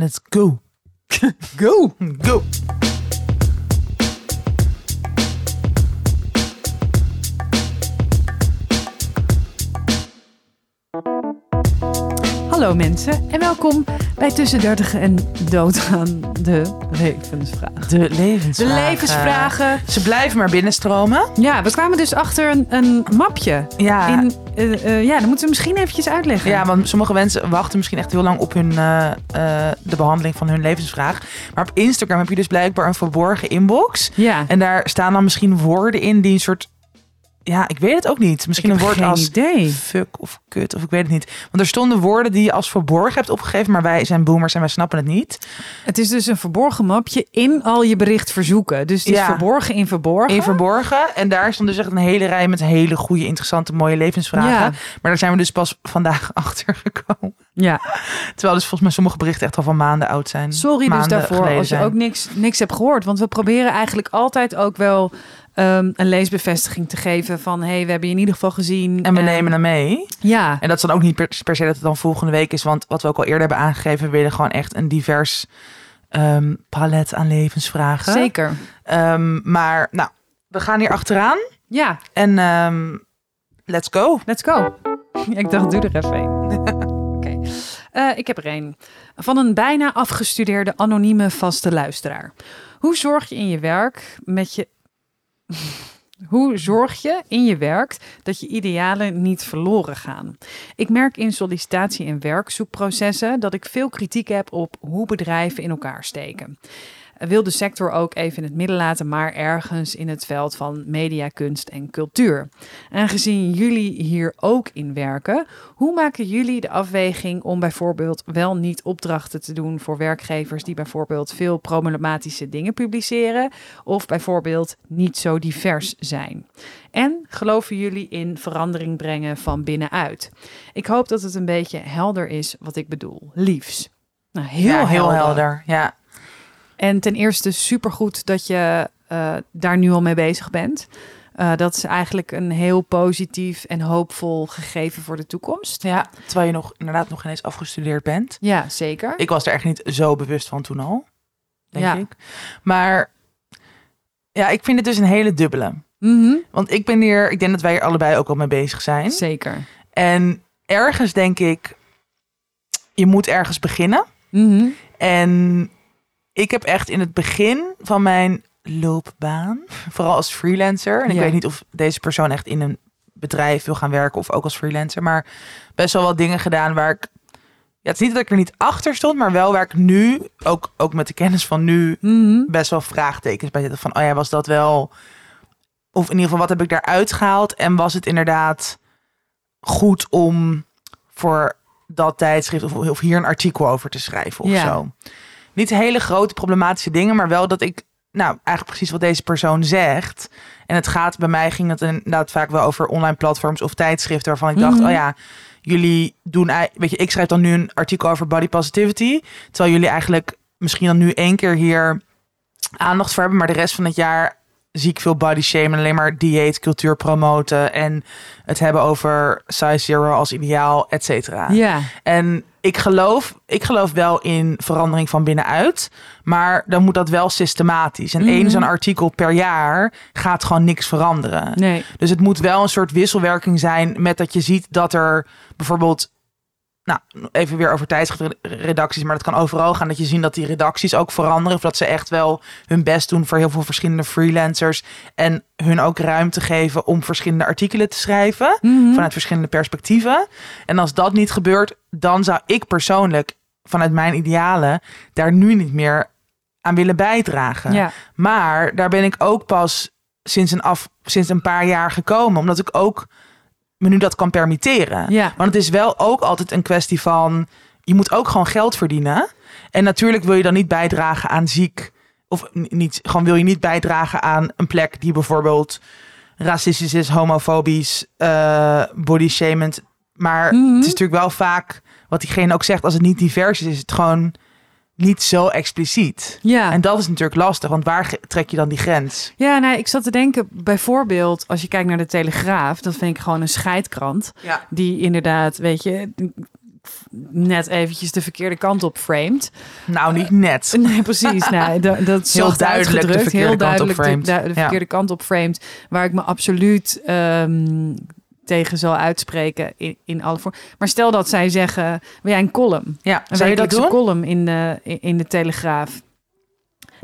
Let's go. Go! Go. Hallo mensen en welkom bij Tussen 30 en Doodgaan, de levensvraag. De levensvragen. De levensvragen. Ze blijven maar binnenstromen. Ja, we kwamen dus achter een, een mapje. Ja. In, eh, eh, ja, dan moeten we misschien eventjes uitleggen. Ja, want sommige mensen wachten misschien echt heel lang op hun, eh, de behandeling van hun levensvraag. Maar op Instagram heb je dus blijkbaar een verborgen inbox. Ja. En daar staan dan misschien woorden in die een soort... Ja, ik weet het ook niet. Misschien een woord als idee. fuck of kut of ik weet het niet. Want er stonden woorden die je als verborgen hebt opgegeven. Maar wij zijn boomers en wij snappen het niet. Het is dus een verborgen mapje in al je berichtverzoeken. Dus het is Ja. verborgen in verborgen. In verborgen. En daar stond dus echt een hele rij met hele goede, interessante, mooie levensvragen. Ja. Maar daar zijn we dus pas vandaag achter gekomen. Ja, Terwijl dus volgens mij sommige berichten echt al van maanden oud zijn. sorry dus daarvoor als je zijn. ook niks, niks hebt gehoord. Want we proberen eigenlijk altijd ook wel ehm, een leesbevestiging te geven van... hé, hey, we hebben je in ieder geval gezien. En we nemen hem mee. Ja, En dat is dan ook niet per, per se dat het dan volgende week is. Want wat we ook al eerder hebben aangegeven, we willen gewoon echt een divers ehm, palet aan levensvragen. zeker. Ehm, maar nou, we gaan hier achteraan. Ja, En let's go. let's go. Ik dacht, doe er even een. Oké. Eh, ik heb er een. Van een bijna afgestudeerde anonieme vaste luisteraar. Hoe zorg je in je werk met je... Hoe zorg je in je werk dat je idealen niet verloren gaan? Ik merk in sollicitatie- en werkzoekprocessen dat ik veel kritiek heb op hoe bedrijven in elkaar steken. Wil de sector ook even in het midden laten, maar ergens in het veld van media, kunst en cultuur. Aangezien jullie hier ook in werken, hoe maken jullie de afweging om bijvoorbeeld wel niet opdrachten te doen voor werkgevers die bijvoorbeeld veel problematische dingen publiceren of bijvoorbeeld niet zo divers zijn? En geloven jullie in verandering brengen van binnenuit? Ik hoop dat het een beetje helder is wat ik bedoel. Liefs. Nou, heel, Ja, heel helder. helder. Ja. En ten eerste supergoed dat je eh, daar nu al mee bezig bent. Eh, dat is eigenlijk een heel positief en hoopvol gegeven voor de toekomst. ja, terwijl je nog inderdaad nog ineens afgestudeerd bent. Ja, zeker. Ik was er echt niet zo bewust van toen al, denk Ja. ik. Maar ja, ik vind het dus een hele dubbele. Mhm, Want ik ben hier, ik denk dat wij er allebei ook al mee bezig zijn. Zeker. En ergens denk ik, je moet ergens beginnen. Mhm, En ik heb echt in het begin van mijn loopbaan, vooral als freelancer. En ik Ja. weet niet of deze persoon echt in een bedrijf wil gaan werken of ook als freelancer. Maar best wel wat dingen gedaan waar ik. Ja, het is niet dat ik er niet achter stond, maar wel waar ik nu, ook, ook met de kennis van nu, mhm. best wel vraagtekens bij zitten. Van, oh ja, was dat wel... Of in ieder geval, wat heb ik daaruit gehaald? En was het inderdaad goed om voor dat tijdschrift of, of hier een artikel over te schrijven of Ja. zo? Niet hele grote problematische dingen, maar wel dat ik... Nou, eigenlijk precies wat deze persoon zegt. En het gaat, bij mij ging het inderdaad vaak wel over online platforms of tijdschriften... waarvan ik dacht, Mhm. oh ja, jullie doen... Weet je, ik schrijf dan nu een artikel over body positivity... terwijl jullie eigenlijk misschien dan nu één keer hier aandacht voor hebben. Maar de rest van het jaar zie ik veel body shame en alleen maar dieetcultuur promoten. En het hebben over size zero als ideaal, et cetera. Ja, En ik geloof, ik geloof wel in verandering van binnenuit. Maar dan moet dat wel systematisch. En Mhm. één zo'n artikel per jaar gaat gewoon niks veranderen. nee. Dus het moet wel een soort wisselwerking zijn met dat je ziet dat er bijvoorbeeld. Nou, even weer over tijdsredacties, maar dat kan overal gaan. Dat je ziet dat die redacties ook veranderen. Of dat ze echt wel hun best doen voor heel veel verschillende freelancers. En hun ook ruimte geven om verschillende artikelen te schrijven. Mhm. Vanuit verschillende perspectieven. En als dat niet gebeurt, dan zou ik persoonlijk, vanuit mijn idealen, daar nu niet meer aan willen bijdragen. Ja, Maar daar ben ik ook pas sinds een, af, sinds een paar jaar gekomen. Omdat ik ook me nu dat kan permitteren. ja. Want het is wel ook altijd een kwestie van... je moet ook gewoon geld verdienen. En natuurlijk wil je dan niet bijdragen aan ziek... of niet, gewoon wil je niet bijdragen aan een plek die bijvoorbeeld... racistisch is, homofobisch, eh body shamend. Maar Mhm. het is natuurlijk wel vaak wat diegene ook zegt... als het niet divers is, is het gewoon niet zo expliciet. Ja. En dat is natuurlijk lastig, want waar trek je dan die grens? Ja, nou, ik zat te denken, bijvoorbeeld, als je kijkt naar de Telegraaf, dat vind ik gewoon een scheidkrant. Ja. Die inderdaad, weet je, net eventjes de verkeerde kant op framed. Nou, niet net. Nee, precies. Nou, dat, dat is Heel duidelijk de verkeerde heel kant op duidelijk de, Ja. verkeerde kant op framed. Waar ik me absoluut ehm, tegen zal uitspreken in, in alle vormen. Maar stel dat zij zeggen, wil jij een column? Ja, Een zou je dat doen? column in de, in- de Telegraaf.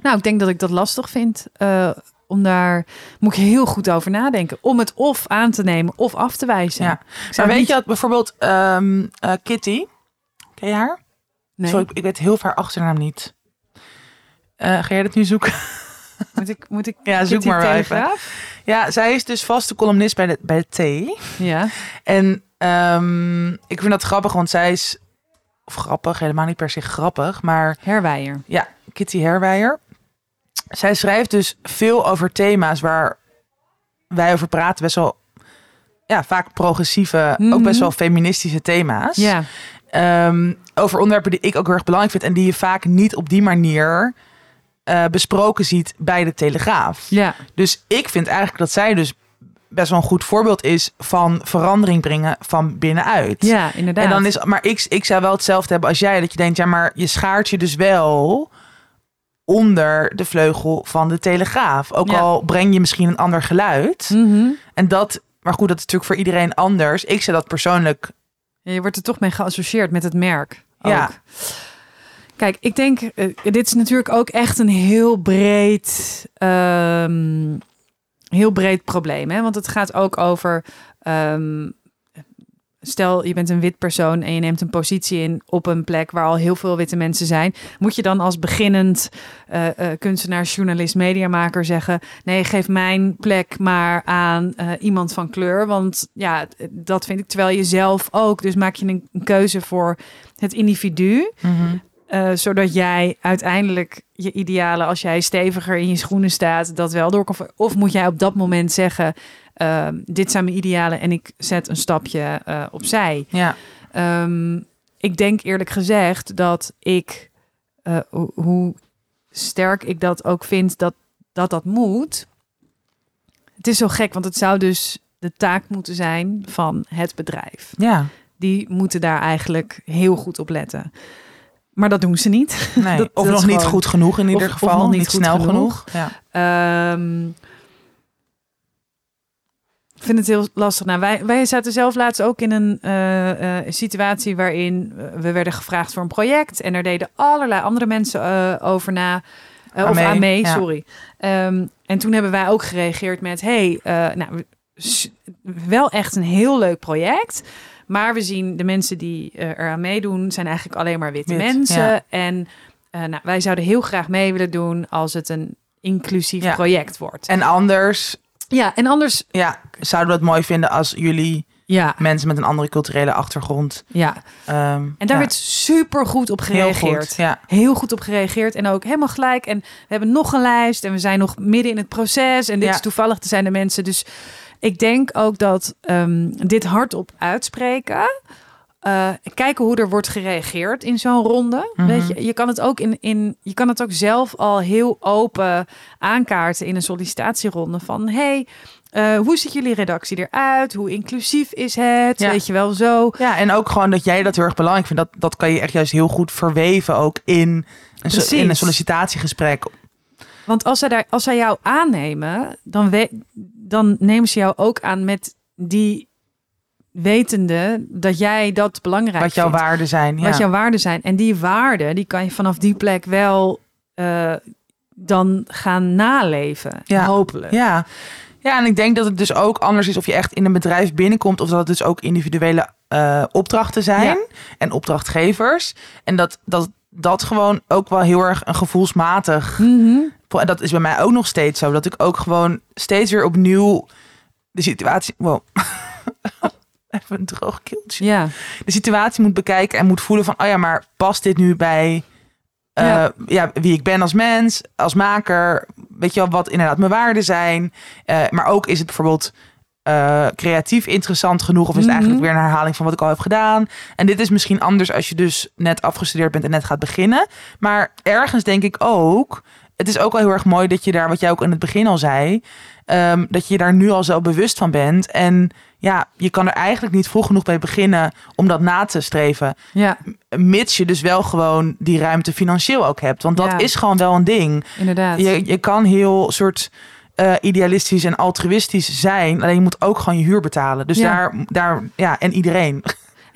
Nou, ik denk dat ik dat lastig vind. eh, om daar moet ik heel goed over nadenken. Om het of aan te nemen of af te wijzen. Ja. Maar weet niet- je dat bijvoorbeeld ehm, eh, Kitty, ken je haar? Nee. Sorry, ik, ik weet heel haar achternaam niet. Eh, ga jij dat nu zoeken? Moet ik, moet ik Ja, zoek maar wel even. Ja, zij is dus vaste columnist bij de, bij de T. Ja. En ehm, ik vind dat grappig, want zij is... Of grappig, helemaal niet per se grappig, maar Herwijer. ja, Kitty Herwijer. Zij schrijft dus veel over thema's waar wij over praten. Best wel, ja, vaak progressieve, ook Mhm. best wel feministische thema's. Ja. Ehm, over onderwerpen die ik ook heel erg belangrijk vind en die je vaak niet op die manier eh, besproken ziet bij de Telegraaf. Ja. Dus ik vind eigenlijk dat zij dus best wel een goed voorbeeld is van verandering brengen van binnenuit. Ja, inderdaad. En dan is, maar ik, ik zou wel hetzelfde hebben als jij, dat je denkt, ja, maar je schaart je dus wel onder de vleugel van de Telegraaf. Ook Ja. al breng je misschien een ander geluid. Mhm. En dat, maar goed, dat is natuurlijk voor iedereen anders. Ik zou dat persoonlijk Ja, Je wordt er toch mee geassocieerd met het merk. Ook. Ja. Kijk, ik denk, eh, dit is natuurlijk ook echt een heel breed, ehm, heel breed probleem. Hè? Want het gaat ook over, ehm, stel je bent een wit persoon en je neemt een positie in op een plek waar al heel veel witte mensen zijn. Moet je dan als beginnend eh, kunstenaar, journalist, mediamaker zeggen, nee, geef mijn plek maar aan iemand van kleur. Want ja, dat vind ik, terwijl je zelf ook. Dus maak je een, een keuze voor het individu. Eh, zodat jij uiteindelijk je idealen, als jij steviger in je schoenen staat, dat wel door kan. Of moet jij op dat moment zeggen: ehm, Dit zijn mijn idealen en ik zet een stapje eh, opzij. Ja, Ehm, ik denk eerlijk gezegd dat ik, eh, ho- hoe sterk ik dat ook vind dat dat, dat moet. Het is zo gek, want het zou dus de taak moeten zijn van het bedrijf ja. die moeten daar eigenlijk heel goed op letten. Maar dat doen ze niet. Nee. Dat- of dat nog niet goed genoeg in ieder of- of geval. nog niet snel genoeg. genoeg. Ja. Ehm, ik vind het heel lastig. Nou, wij, wij zaten zelf laatst ook in een eh, eh, situatie waarin we werden gevraagd voor een project. En er deden allerlei andere mensen eh, over na. Of mee, aan mee, ja. sorry. Ehm, en toen hebben wij ook gereageerd met... hey, nou, wel echt een heel leuk project... Maar we zien de mensen die eh, eraan meedoen... zijn eigenlijk alleen maar witte Wit, mensen. ja. En eh, nou, wij zouden heel graag mee willen doen... als het een inclusief Ja. project wordt. En anders Ja, en anders... ja, zouden we het mooi vinden als jullie Ja, mensen met een andere culturele achtergrond. ja. ehm, En daar ja, werd super goed op heel gereageerd. goed. Ja. heel goed op gereageerd en ook helemaal gelijk. En we hebben nog een lijst en we zijn nog midden in het proces. En dit Ja. is toevallig, er zijn de mensen. Dus ik denk ook dat ehm, dit hardop uitspreken. eh, kijken hoe er wordt gereageerd in zo'n ronde. Mhm. Weet je, je kan het ook in, in je kan het ook zelf al heel open aankaarten in een sollicitatieronde van hey, eh, hoe ziet jullie redactie eruit? Hoe inclusief is het? Ja. Weet je wel zo. ja, en ook gewoon dat jij dat heel erg belangrijk vindt. Dat, dat kan je echt juist heel goed verweven ook in een, so- in een sollicitatiegesprek. Want als zij, daar, als zij jou aannemen, dan, we, dan nemen ze jou ook aan met die wetende dat jij dat belangrijk Wat jouw vindt. waarden zijn. Ja. Wat jouw waarden zijn. En die waarden, die kan je vanaf die plek wel eh, dan gaan naleven. Ja. Hopelijk. Ja. ja, en ik denk dat het dus ook anders is of je echt in een bedrijf binnenkomt of dat het dus ook individuele eh, opdrachten zijn Ja. en opdrachtgevers. En dat, dat dat gewoon ook wel heel erg een gevoelsmatig. Mhm. En dat is bij mij ook nog steeds zo. Dat ik ook gewoon steeds weer opnieuw de situatie. Wow. Even een droog keeltje. ja. De situatie moet bekijken en moet voelen van, oh ja, maar past dit nu bij eh, Ja. ja. wie ik ben als mens, als maker? Weet je wel, wat inderdaad mijn waarden zijn? Eh, maar ook is het bijvoorbeeld eh, creatief interessant genoeg? Of is het Mhm. eigenlijk weer een herhaling van wat ik al heb gedaan? En dit is misschien anders als je dus net afgestudeerd bent en net gaat beginnen. Maar ergens denk ik ook, het is ook wel heel erg mooi dat je daar, wat jij ook in het begin al zei, ehm, dat je daar nu al zo bewust van bent. En ja, je kan er eigenlijk niet vroeg genoeg bij beginnen om dat na te streven. Ja, Mits je dus wel gewoon die ruimte financieel ook hebt. Want dat Ja. is gewoon wel een ding. inderdaad. Je, je kan heel soort eh, idealistisch en altruïstisch zijn. Alleen je moet ook gewoon je huur betalen. Dus Ja. daar, daar, ja, en iedereen.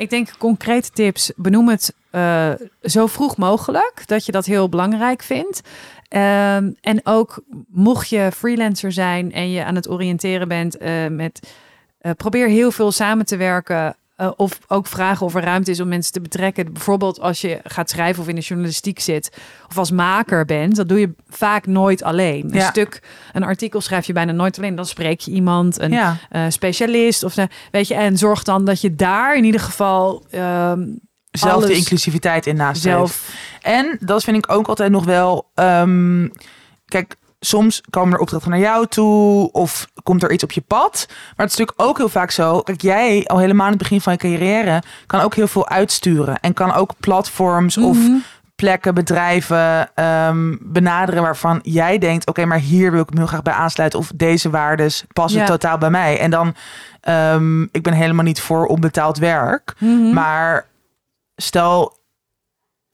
Ik denk concrete tips. Benoem het eh, zo vroeg mogelijk. Dat je dat heel belangrijk vindt. Ehm, en ook mocht je freelancer zijn en je aan het oriënteren bent eh, met. eh, probeer heel veel samen te werken. Eh, of ook vragen of er ruimte is om mensen te betrekken. Bijvoorbeeld als je gaat schrijven of in de journalistiek zit. Of als maker bent. Dat doe je vaak nooit alleen. Een Ja. stuk, een artikel schrijf je bijna nooit alleen. Dan spreek je iemand, een ja. eh, specialist. Of, eh, weet je, en zorg dan dat je daar in ieder geval ehm, Zelf de inclusiviteit in nastreeft. En dat vind ik ook altijd nog wel. ehm, kijk, soms komen er opdrachten naar jou toe of komt er iets op je pad. Maar het is natuurlijk ook heel vaak zo. Kijk, jij al helemaal aan het begin van je carrière kan ook heel veel uitsturen en kan ook platforms of Mhm. plekken, bedrijven ehm, benaderen waarvan jij denkt: oké, maar hier wil ik me heel graag bij aansluiten of deze waardes passen Ja. totaal bij mij. En dan, ehm, ik ben helemaal niet voor onbetaald werk, Mhm. maar stel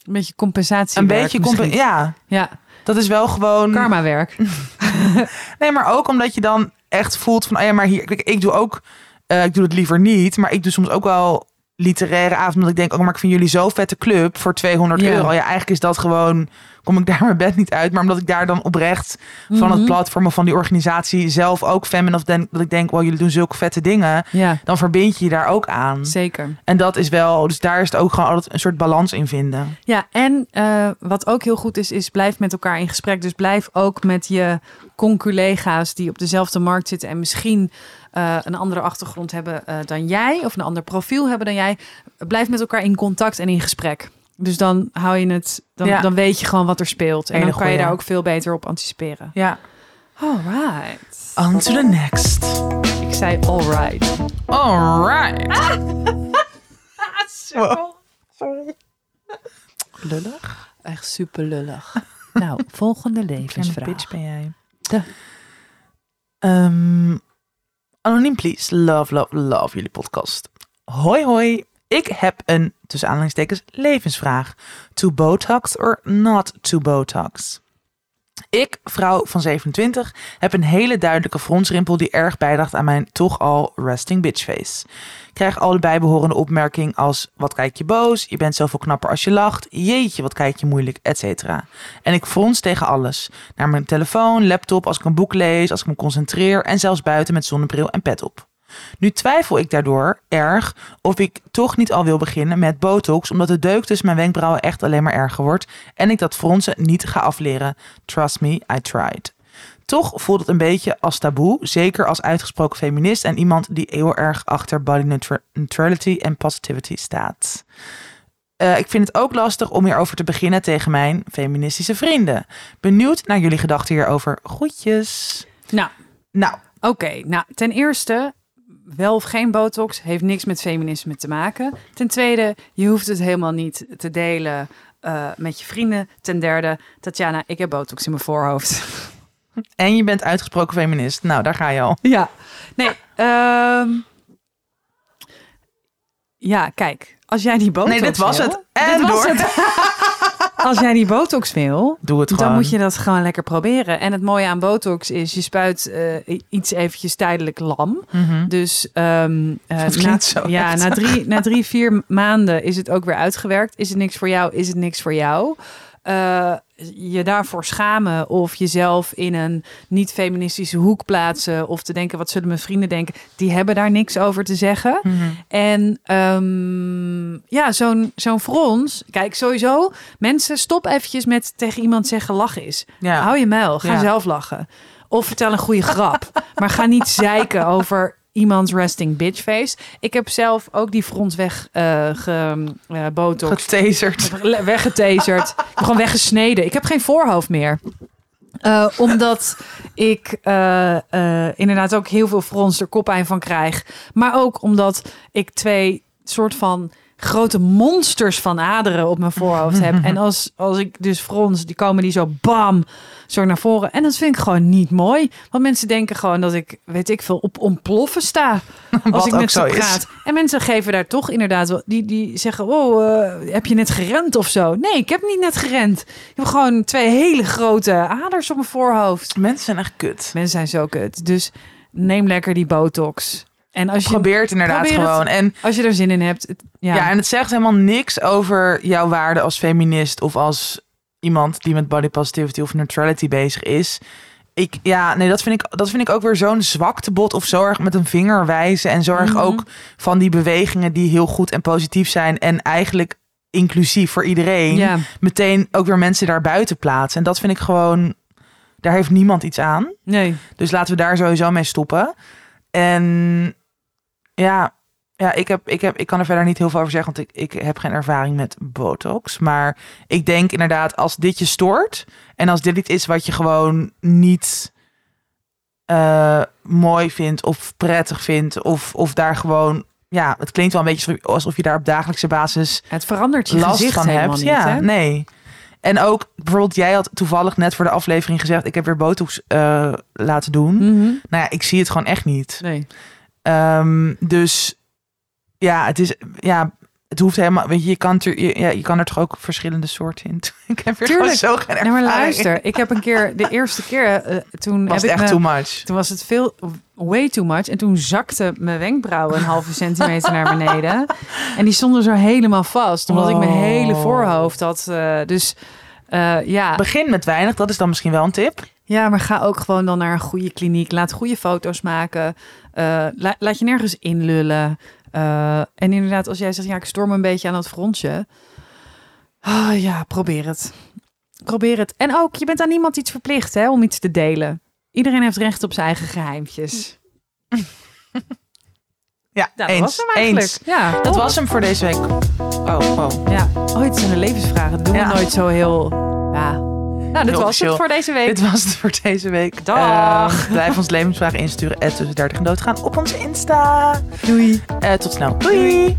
een beetje compensatie. een beetje compen- ja. Ja, Dat is wel gewoon. karma werk. Nee, maar ook omdat je dan echt voelt van, oh ja, maar hier, kijk, ik doe ook, eh, ik doe het liever niet, maar ik doe soms ook wel literaire avond, omdat ik denk, oh, maar ik vind jullie zo vette club voor 200 Ja. euro. Ja, eigenlijk is dat gewoon, kom ik daar mijn bed niet uit, maar omdat ik daar dan oprecht van het Mhm. platform of van die organisatie zelf ook fan ben of denk, dat ik denk, wow, jullie doen zulke vette dingen, Ja, dan verbind je je daar ook aan. zeker. En dat is wel, dus daar is het ook gewoon altijd een soort balans in vinden. Ja, en eh, wat ook heel goed is, is blijf met elkaar in gesprek. Dus blijf ook met je conculega's die op dezelfde markt zitten en misschien eh, een andere achtergrond hebben eh, dan jij of een ander profiel hebben dan jij. Blijf met elkaar in contact en in gesprek. Dus dan hou je het, dan, Ja. dan weet je gewoon wat er speelt. En Hele dan kan je daar ook veel beter op anticiperen. Ja. Alright. On to the next. Ik zei alright. Alright. Sorry. Lullig. Echt super lullig. nou, volgende levensvraag. bitch ben jij. De. Ehm, anoniem please. Love, love, love jullie podcast. Hoi, hoi. Ik heb een, tussen aanhalingstekens, levensvraag. To Botox or not to Botox? Ik, vrouw van 27, heb een hele duidelijke fronsrimpel die erg bijdraagt aan mijn toch al resting bitch face. Ik krijg alle bijbehorende opmerking als wat kijk je boos, je bent zoveel knapper als je lacht, jeetje wat kijk je moeilijk, etc. En ik frons tegen alles. Naar mijn telefoon, laptop, als ik een boek lees, als ik me concentreer en zelfs buiten met zonnebril en pet op. Nu twijfel ik daardoor erg of ik toch niet al wil beginnen met botox, omdat de deuk tussen mijn wenkbrauwen echt alleen maar erger wordt en ik dat fronsen niet ga afleren. Trust me, I tried. Toch voelt het een beetje als taboe, zeker als uitgesproken feminist en iemand die heel erg achter body neutra- neutrality en positivity staat. Eh, ik vind het ook lastig om hierover te beginnen tegen mijn feministische vrienden. Benieuwd naar jullie gedachten hierover. Groetjes. Nou, Nou, Oké, nou ten eerste, wel of geen botox heeft niks met feminisme te maken. Ten tweede, je hoeft het helemaal niet te delen eh, met je vrienden. Ten derde, Tatjana, ik heb botox in mijn voorhoofd. en je bent uitgesproken feminist. Nou, daar ga je al. Ja, nee. ehm, ja, kijk, als jij die botox Nee, dit was wil- het. En Dit was het. Als jij die botox wil, Doe het gewoon. dan moet je dat gewoon lekker proberen. En het mooie aan botox is, je spuit eh, iets eventjes tijdelijk lam. Mhm. Dus na, klinkt zo ja, na, drie, na drie, vier maanden is het ook weer uitgewerkt. Is het niks voor jou? Is het niks voor jou? Eh, je daarvoor schamen of jezelf in een niet-feministische hoek plaatsen of te denken wat zullen mijn vrienden denken, die hebben daar niks over te zeggen. Mhm. En ehm, ja, zo'n zo'n frons. Kijk, sowieso, mensen stop eventjes met tegen iemand zeggen lachen is. Ja. Hou je muil, ga Ja. zelf lachen. Of vertel een goede grap. maar ga niet zeiken over iemands resting bitch face. Ik heb zelf ook die frons weg eh ge, botox. Getaserd. Weggetaserd. Gewoon weggesneden. Ik heb geen voorhoofd meer. Eh, omdat ik inderdaad ook heel veel frons er koppijn van krijg. Maar ook omdat ik twee soort van grote monsters van aderen op mijn voorhoofd heb. En als, als ik dus frons, die komen die zo bam, zo naar voren. En dat vind ik gewoon niet mooi. Want mensen denken gewoon dat ik, weet ik veel, op ontploffen sta. Als ik met ze is. praat. En mensen geven daar toch inderdaad wel, die, die zeggen, oh, eh, heb je net gerend of zo? Nee, ik heb niet net gerend. Ik heb gewoon twee hele grote aders op mijn voorhoofd. Mensen zijn echt kut. Mensen zijn zo kut. Dus neem lekker die botox. En als je, Probeer het inderdaad Probeer het. gewoon. En als je er zin in hebt, het- ja. Ja. en het zegt helemaal niks over jouw waarde als feminist of als iemand die met body positivity of neutrality bezig is. Ik, ja, nee, dat vind ik, dat vind ik ook weer zo'n zwaktebod of zo erg met een vinger wijzen. En zorg Mhm. ook van die bewegingen die heel goed en positief zijn en eigenlijk inclusief voor iedereen. ja. Meteen ook weer mensen daar buiten plaatsen. En dat vind ik gewoon, daar heeft niemand iets aan. Nee. Dus laten we daar sowieso mee stoppen. En ja, ja ik, heb, ik, heb, ik kan er verder niet heel veel over zeggen, want ik, ik heb geen ervaring met botox. Maar ik denk inderdaad, als dit je stoort en als dit iets is wat je gewoon niet eh, mooi vindt of prettig vindt, of, of daar gewoon, ja, het klinkt wel een beetje alsof je daar op dagelijkse basis Het verandert je last gezicht van helemaal hebt. niet, ja, hè? nee. En ook bijvoorbeeld, jij had toevallig net voor de aflevering gezegd: ik heb weer botox eh, laten doen. Mhm. Nou ja, ik zie het gewoon echt niet. Nee. Ehm, dus ja, het is ja, het hoeft helemaal. Weet je, je kan, er, je, ja, je kan er toch ook verschillende soorten in. ik heb weer Tuurlijk. zo geen Nee, maar luister, ik heb een keer, de eerste keer, eh, toen was heb het ik echt me, too much. toen was het veel, way too much. En toen zakte mijn wenkbrauwen een halve centimeter naar beneden. En die stonden zo helemaal vast, omdat ik mijn Oh. hele voorhoofd had. eh, dus eh, ja. Begin met weinig, dat is dan misschien wel een tip. Ja, maar ga ook gewoon dan naar een goede kliniek. Laat goede foto's maken. Eh, la- laat je nergens inlullen. Eh, en inderdaad, als jij zegt, ja, ik storm een beetje aan dat frontje. Ah, ja, probeer het. Probeer het. En ook, je bent aan niemand iets verplicht hè, om iets te delen. Iedereen heeft recht op zijn eigen geheimtjes. Ja, dat eens. was hem eigenlijk. eens. Ja, Dat was hem voor deze week. Oh, wow. Ja, oh, het zijn de levensvragen. Dat doen Ja. we nooit zo heel... Ja. Nou, dit was het voor deze week. Dit was het voor deze week. Dag. Ehm, blijf ons levensvragen insturen. En tussen 30 en doodgaan op onze Insta. Doei. Uh, tot snel. Doei.